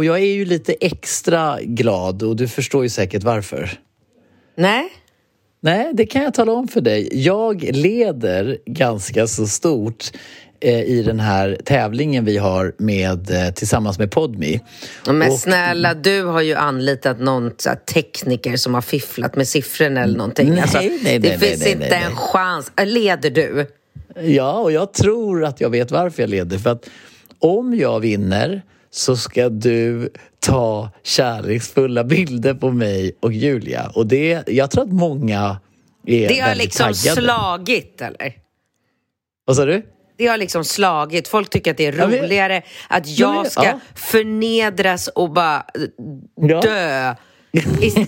och jag är ju lite extra glad och du förstår ju säkert varför. Nej? Nej, det kan jag tala om för dig. Jag leder ganska så stort eh, i den här tävlingen vi har med, eh, tillsammans med Podmi. Men och, snälla, du har ju anlitat någon tekniker som har fifflat med siffrorna eller någonting. Nej, alltså, nej, nej, det nej, finns nej, inte en chans. Leder du? Ja, och jag tror att jag vet varför jag leder. För att om jag vinner så ska du ta kärleksfulla bilder på mig och Julia. Och det, jag tror att många är Det har liksom taggade. slagit, eller? Vad sa du? Det har liksom slagit. Folk tycker att det är Ja, men- roligare att Ja, jag men- ska ja. förnedras och bara dö.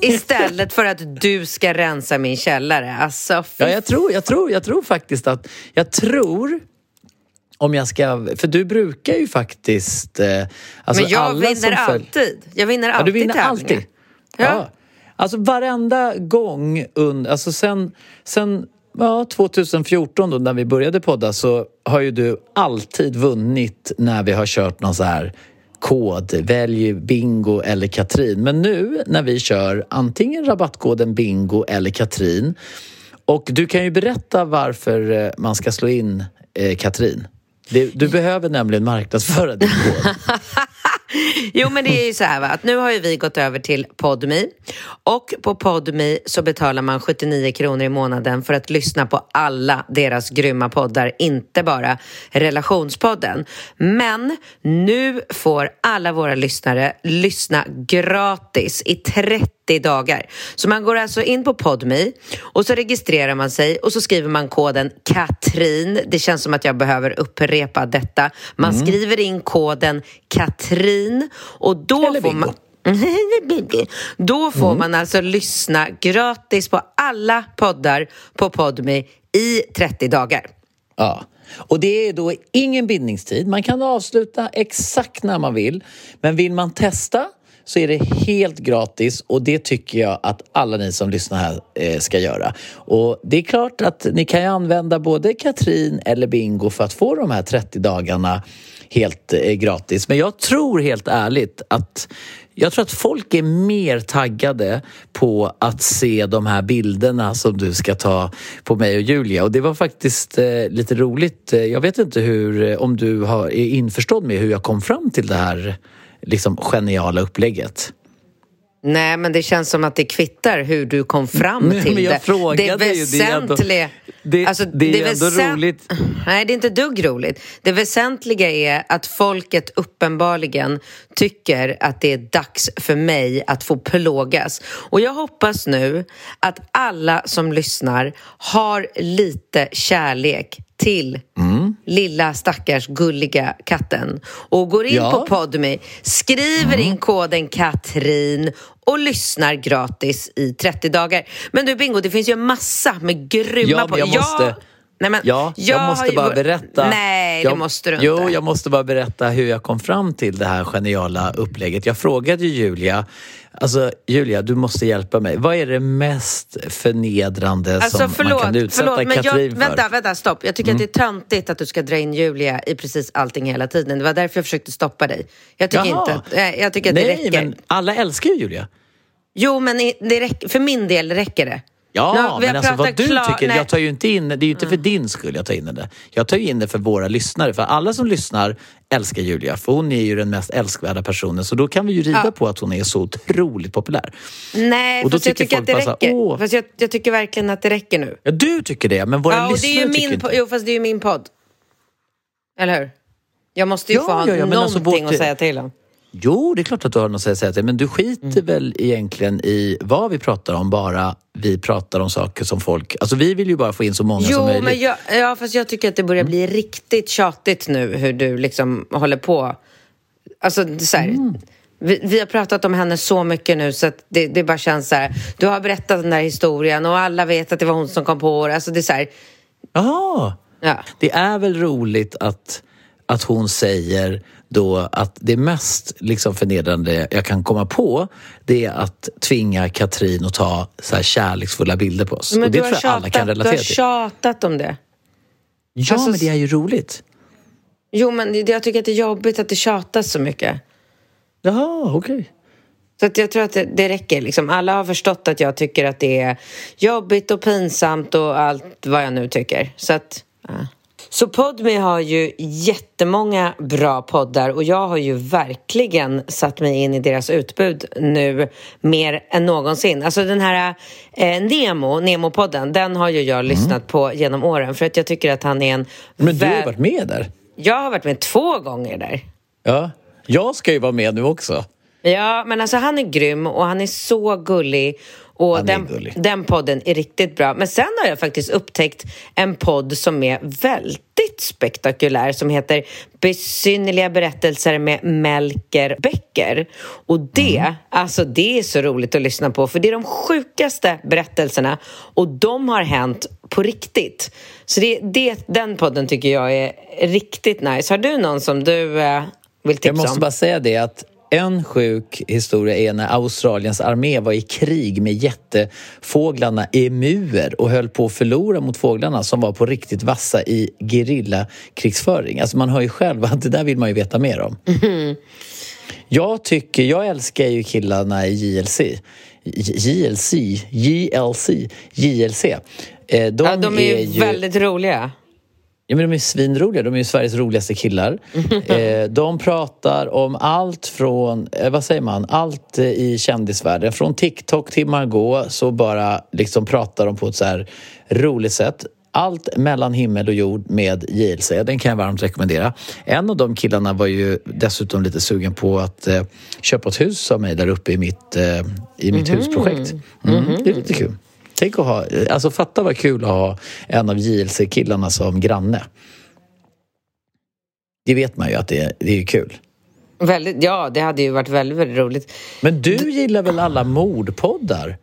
Istället för att du ska rensa min källare. Alltså, Ja, jag tror, jag tror, jag tror faktiskt att... Jag tror... Om jag ska... För du brukar ju faktiskt... Eh, alltså Men jag vinner alltid. Jag vinner Ja, alltid du vinner tävlingar. alltid. Ja. Ja. Alltså varenda gång under... Alltså sen, sen ja, 2014 då, när vi började podda så har ju du alltid vunnit när vi har kört någon så här kod, välj bingo eller Katrin. Men nu när vi kör antingen rabattkoden bingo eller Katrin och du kan ju berätta varför eh, man ska slå in eh, Katrin. Det- Du behöver nämligen marknadsföra din podd Jo, men det är ju så här va, att nu har ju vi gått över till Podmi och på Podmi så betalar man 79 kronor i månaden för att lyssna på alla deras grymma poddar, inte bara relationspodden. Men nu får alla våra lyssnare lyssna gratis i 30 dagar. Så man går alltså in på Podmi och så registrerar man sig och så skriver man koden Katrin. Det känns som att jag behöver upprepa detta. Man skriver in koden Katrin och då Eller får man då får man alltså lyssna gratis på alla poddar på Podmi i 30 dagar. Ja. Och det är då ingen bindningstid. Man kan avsluta exakt när man vill. Men vill man testa så är det helt gratis och det tycker jag att alla ni som lyssnar här eh, ska göra. Och det är klart att ni kan ju använda både Katrin eller Bingo för att få de här 30 dagarna helt eh, gratis. Men jag tror helt ärligt att jag tror att folk är mer taggade på att se de här bilderna som du ska ta på mig och Julia. Och det var faktiskt eh, lite roligt. Jag vet inte hur, eh, om du har, är införstådd med hur jag kom fram till det här liksom, geniala upplägget. Nej, men det känns som att det kvittar hur du kom fram Nej, till men jag det. frågade det det ändå- väsentliga... det- alltså, det är ändå väsent- roligt. Nej, det är inte dugg roligt. Det väsentliga är att folket uppenbarligen tycker att det är dags för mig att få plågas. Och jag hoppas nu att alla som lyssnar har lite kärlek till Mm. lilla stackars gulliga katten och går in Ja. på Podme, skriver in koden Katrin och lyssnar gratis i 30 dagar. Men du Bingo, det finns ju en massa med grymma... Ja, jag Nej, men Ja, jag, har måste ju- bara berätta. Nej, jag, det måste du inte. Jo, jag måste bara berätta hur jag kom fram till det här geniala upplägget. Jag frågade ju Julia, alltså Julia, du måste hjälpa mig. Vad är det mest förnedrande Alltså som förlåt, man kan utsätta förlåt men jag, Katrin för? vänta, vänta, stopp. Jag tycker att det är töntigt att du ska dra in Julia i precis allting hela tiden. Det var därför jag försökte stoppa dig. Jag tycker Jaha. inte att, nej, jag tycker att Nej, det räcker. men alla älskar ju Julia. Jo, men det räcker, för min del räcker det. Ja, har men alltså vad du klar- tycker, nej. jag tar ju inte in det, är ju inte för din skull jag tar in det. Jag tar ju in det för våra lyssnare, för alla som lyssnar älskar Julia, för hon är ju den mest älskvärda personen, så då kan vi ju rida Ja. på att hon är så otroligt populär. Nej, Och då fast jag tycker tycker att det räcker. här, "Åh." Fast jag, jag tycker verkligen att det räcker nu. Ja, du tycker det, men våra Ja, och det lyssnare är ju tycker min, inte po- jo, fast det är ju min podd. Eller hur? Jag måste ju Ja, få ha ja, ja, men alltså någonting vårt- att säga till om. Jo, det är klart att du har något att säga till, men du skiter Mm. väl egentligen i vad vi pratar om, bara vi pratar om saker som folk... Alltså vi vill ju bara få in så många som Jo, möjligt. men jag, ja, fast jag tycker att det börjar bli riktigt tjatigt nu hur du liksom håller på. Alltså, så här, Mm. vi, vi har pratat om henne så mycket nu så att det, det bara känns så här. Du har berättat den där historien och alla vet att det var hon som kom på det. Alltså, det är så här, Jaha! ja. Det är väl roligt att, att hon säger då att det mest liksom förnedrande jag kan komma på det är att tvinga Katrin att ta så här kärleksfulla bilder på oss. Men och det tror jag alla kan tjatat- relatera Du har till. tjatat om det. Ja, alltså- men det är ju roligt. Jo, men jag tycker att det är jobbigt att det tjatas så mycket. Jaha, okej. Okay. Så att jag tror att det, det räcker. Liksom. Alla har förstått att jag tycker att det är jobbigt och pinsamt och allt vad jag nu tycker. Så att... Ja. Så Podme har ju jättemånga bra poddar och jag har ju verkligen satt mig in i deras utbud nu mer än någonsin. Alltså den här eh, Nemo, Nemo-podden, den har ju jag mm. lyssnat på genom åren för att jag tycker att han är en... Men du har varit med där? Jag har varit med två gånger där. Ja, jag ska ju vara med nu också. Ja, men alltså han är grym och han är så gullig och den, den podden är riktigt bra. Men sen har jag faktiskt upptäckt en podd som är väldigt spektakulär som heter Besynnerliga berättelser med Melker Becker. Och det, mm. alltså det är så roligt att lyssna på för det är de sjukaste berättelserna och de har hänt på riktigt. Så det, det, den podden tycker jag är riktigt nice. Har du någon som du eh, vill tipsa om? Jag måste om? bara säga det att en sjuk historia är när Australiens armé var i krig med jättefåglarna emuer och höll på att förlora mot fåglarna som var på riktigt vassa i gerillakrigsföring. Alltså man hör ju själv att det där vill man ju veta mer om. Mm. Jag tycker, jag älskar ju killarna i JLC. JLC, JLC, JLC. Eh, de, ja, de är, är ju väldigt roliga. Ja, men de är svinroliga. De är ju Sveriges roligaste killar. eh, de pratar om allt från, eh, vad säger man, allt eh, i kändisvärlden. Från TikTok till Margot så bara liksom pratar de på ett så här roligt sätt. Allt mellan himmel och jord med JLC. Den kan jag varmt rekommendera. En av de killarna var ju dessutom lite sugen på att eh, köpa ett hus av mig där uppe i mitt, eh, i mitt mm -hmm. husprojekt. Mm, mm -hmm. Det är lite kul. Tänk att ha, alltså fatta vad kul att ha en av JLC-killarna som granne. Det vet man ju att det, det är kul. Väldigt, ja, det hade ju varit väldigt, väldigt roligt. Men du gillar väl alla mordpoddar?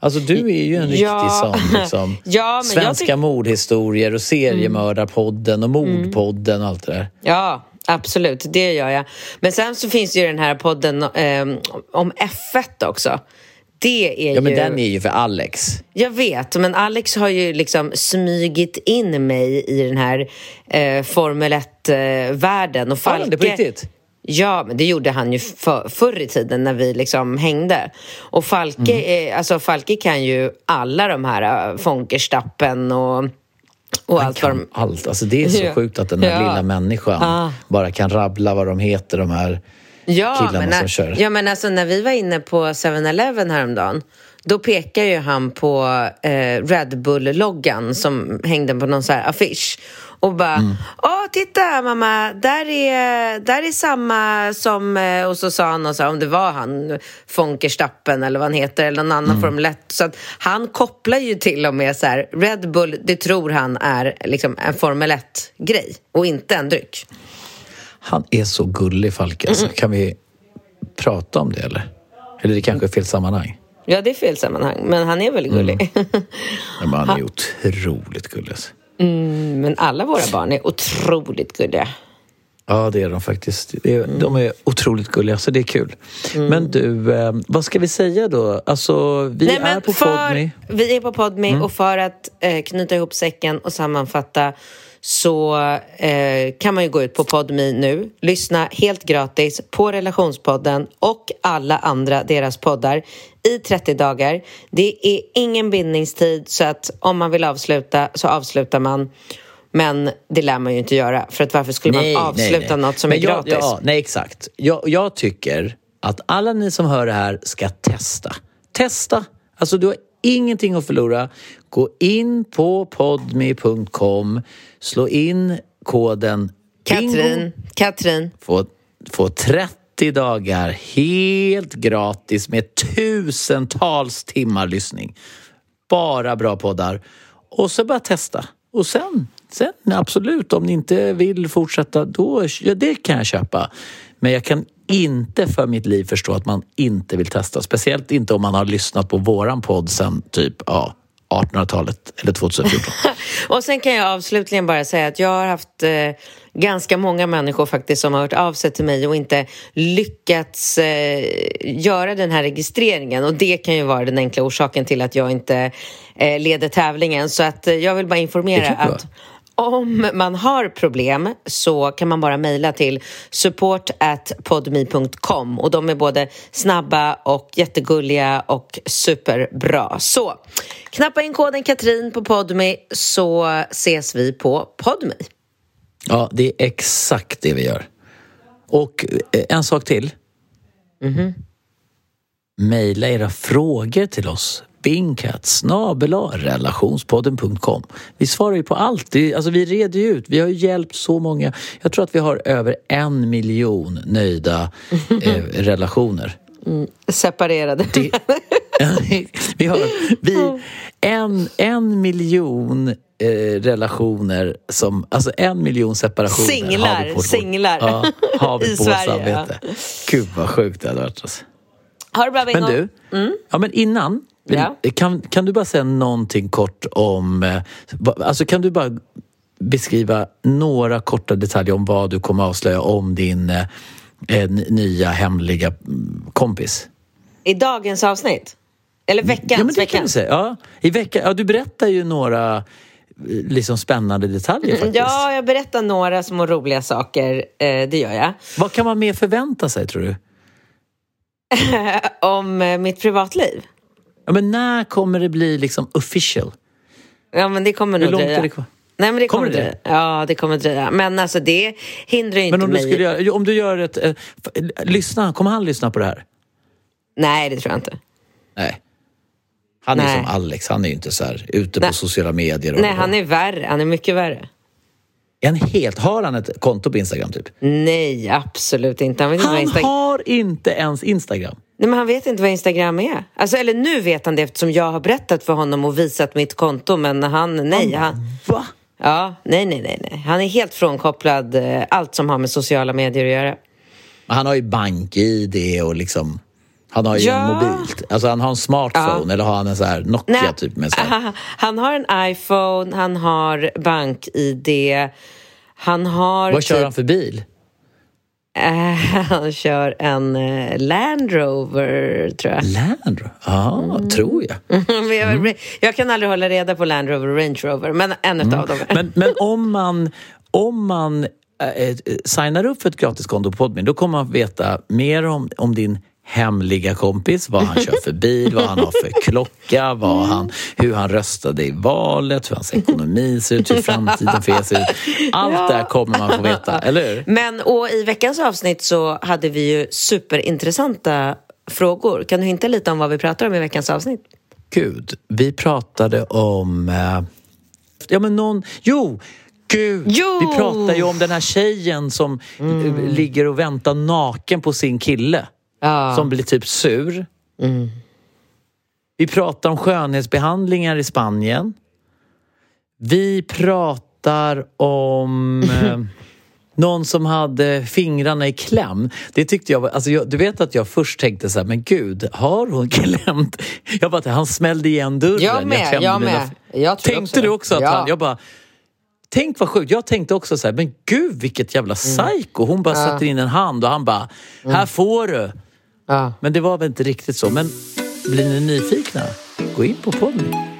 Alltså du är ju en riktig ja. sån liksom, ja, svenska tyck... mordhistorier och seriemördarpodden och mordpodden och allt det där. Ja, absolut, det gör jag. Men sen så finns ju den här podden eh, om F1 också. Det är ja, men ju... den är ju för Alex. Jag vet, men Alex har ju liksom smygit in mig i den här eh, Formel 1-världen. Eh, och Falke... Det på riktigt? Ja, men det gjorde han ju för, förr i tiden när vi liksom hängde. Och Falke, mm. eh, alltså Falke kan ju alla de här uh, Fonkerstappen och och Han allt kan de... allt. Alltså det är så ja. sjukt att den här ja. lilla människan ah. bara kan rabbla vad de heter, de här ja, killarna men, som kör. Ja, men alltså när vi var inne på 7-Eleven häromdagen då pekar ju han på eh, Red Bull-loggan som hängde på någon så här affisch och bara mm. Åh, titta mamma, där är, där är samma som... Eh, och så sa han, och så, om det var han, Fonkerstappen eller vad han heter, eller någon annan mm. Formel 1. Så att han kopplar ju till och med så här, Red Bull, det tror han är liksom en Formel 1-grej och inte en dryck. Han är så gullig, Falke. Alltså, mm. Kan vi prata om det, eller? Eller det kanske är fel sammanhang? Ja, det är fel sammanhang, men han är väldigt gullig. Mm. Ja, men han är otroligt gullig. Alltså. Mm, men alla våra barn är otroligt gulliga. Ja, det är de faktiskt. Det är, mm. De är otroligt gulliga, så det är kul. Mm. Men du, eh, vad ska vi säga då? Alltså, vi Nej, är på Podme. Vi är på Podme mm. och för att eh, knyta ihop säcken och sammanfatta så eh, kan man ju gå ut på Podme nu, lyssna helt gratis på Relationspodden och alla andra deras poddar i 30 dagar. Det är ingen bindningstid så att om man vill avsluta så avslutar man. Men det lär man ju inte göra för att varför skulle nej, man avsluta nej, nej. något som Men är jag, gratis? Ja, nej, exakt. Jag, jag tycker att alla ni som hör det här ska testa. Testa! Alltså du har ingenting att förlora. Gå in på podme.com, slå in koden Katrin, Katrin. Få, få 30 dagar helt gratis med tusentals timmar lyssning. Bara bra poddar. Och så bara testa. Och sen, sen absolut, om ni inte vill fortsätta, då, ja, det kan jag köpa. Men jag kan inte för mitt liv förstå att man inte vill testa. Speciellt inte om man har lyssnat på våran podd sen typ ja, 1800-talet eller 2014. och sen kan jag avslutligen bara säga att jag har haft eh, ganska många människor faktiskt som har hört av sig till mig och inte lyckats eh, göra den här registreringen och det kan ju vara den enkla orsaken till att jag inte eh, leder tävlingen. Så att eh, jag vill bara informera att om man har problem så kan man bara mejla till support@podme.com och de är både snabba och jättegulliga och superbra. Så knappa in koden Katrin på Podme så ses vi på Podme. Ja, det är exakt det vi gör. Och eh, en sak till. Mm-hmm. Maila era frågor till oss. Bingcat relationspodden.com. Vi svarar ju på allt. Alltså, vi reder ju ut. Vi har ju hjälpt så många. Jag tror att vi har över en miljon nöjda eh, relationer. Mm, separerade. Det, vi har vi, en, en miljon eh, relationer som, alltså en miljon separationer Singlar, har vi på singlar. Ja, har vi I på Sverige, samvete. Ja. Gud vad sjukt det hade varit. Alltså. Har du bra Men du, mm. ja, men innan Ja. Kan, kan du bara säga någonting kort om... Eh, alltså kan du bara beskriva några korta detaljer om vad du kommer avslöja om din eh, eh nya hemliga mm, kompis? I dagens avsnitt? Eller veckans? Ja, men det kan du säga. Ja, i vecka, ja, du berättar ju några eh, liksom spännande detaljer faktiskt. Ja, jag berättar några små roliga saker. Eh, det gör jag. Vad kan man mer förvänta sig, tror du? om mitt privatliv? Ja, men när kommer det bli liksom official? Ja, men det kommer nog dröja. Är det kvar? Nej, men det kommer, kommer det? dröja. Ja, det kommer dröja. Men alltså det hindrar ju inte men om mig. Du skulle göra, om du gör ett... Eh, lyssna, kommer han lyssna på det här? Nej, det tror jag inte. Nej. Han är Nej. som Alex, han är ju inte så här ute Nej. på sociala medier. Nej, han är värre. Han är mycket värre. En helt, har han ett konto på Instagram typ? Nej, absolut inte. Han, han inte har inte ens Instagram. Nej, men han vet inte vad Instagram är. Alltså, eller nu vet han det eftersom jag har berättat för honom och visat mitt konto. Men han, nej. Han, Va? Ja, nej, nej, nej, nej. Han är helt frånkopplad eh, allt som har med sociala medier att göra. Han har ju bank-id och liksom... Han har ju ja. en mobilt. Alltså han har en smartphone ja. eller har han en så här Nokia Nej. typ med så här. Han har en iPhone, han har bank-id, han har... Vad kör typ... han för bil? han kör en uh, Land Rover, tror jag. Land Rover? Ja, mm. tror jag. jag, mm. jag, kan aldrig hålla reda på Land Rover och Range Rover, men en mm. av dem. men, men om man, om man äh, signar upp för ett gratiskonto på Podmin, då kommer man veta mer om, om din hemliga kompis, vad han kör för bil, vad han har för klocka, vad han, hur han röstade i valet, hur hans ekonomi ser ut, hur framtiden för er ser ut. Allt ja. det här kommer man få veta, eller hur? Men och i veckans avsnitt så hade vi ju superintressanta frågor. Kan du hinta lite om vad vi pratar om i veckans avsnitt? Gud, vi pratade om... Eh, ja, men någon... Jo! Gud! Jo! Vi pratade ju om den här tjejen som mm. ligger och väntar naken på sin kille ja. som blir typ sur. Mm. Vi pratar om skönhetsbehandlingar i Spanien. Vi pratar om eh, någon som hade fingrarna i kläm. Det tyckte jag alltså jag, Du vet att jag först tänkte så här, men gud, har hon klämt? Jag bara, han smällde igen dörren. Jag med, jag, jag med. Jag tänkte också. du också att ja. han... Jag bara, Tänk vad sjukt. Jag tänkte också så här, men gud vilket jävla mm. psycho. Hon bara ja. sätter in en hand och han bara, här mm. får du. Ja. Men det var väl inte riktigt så. Men blir ni nyfikna? Gå in på podden.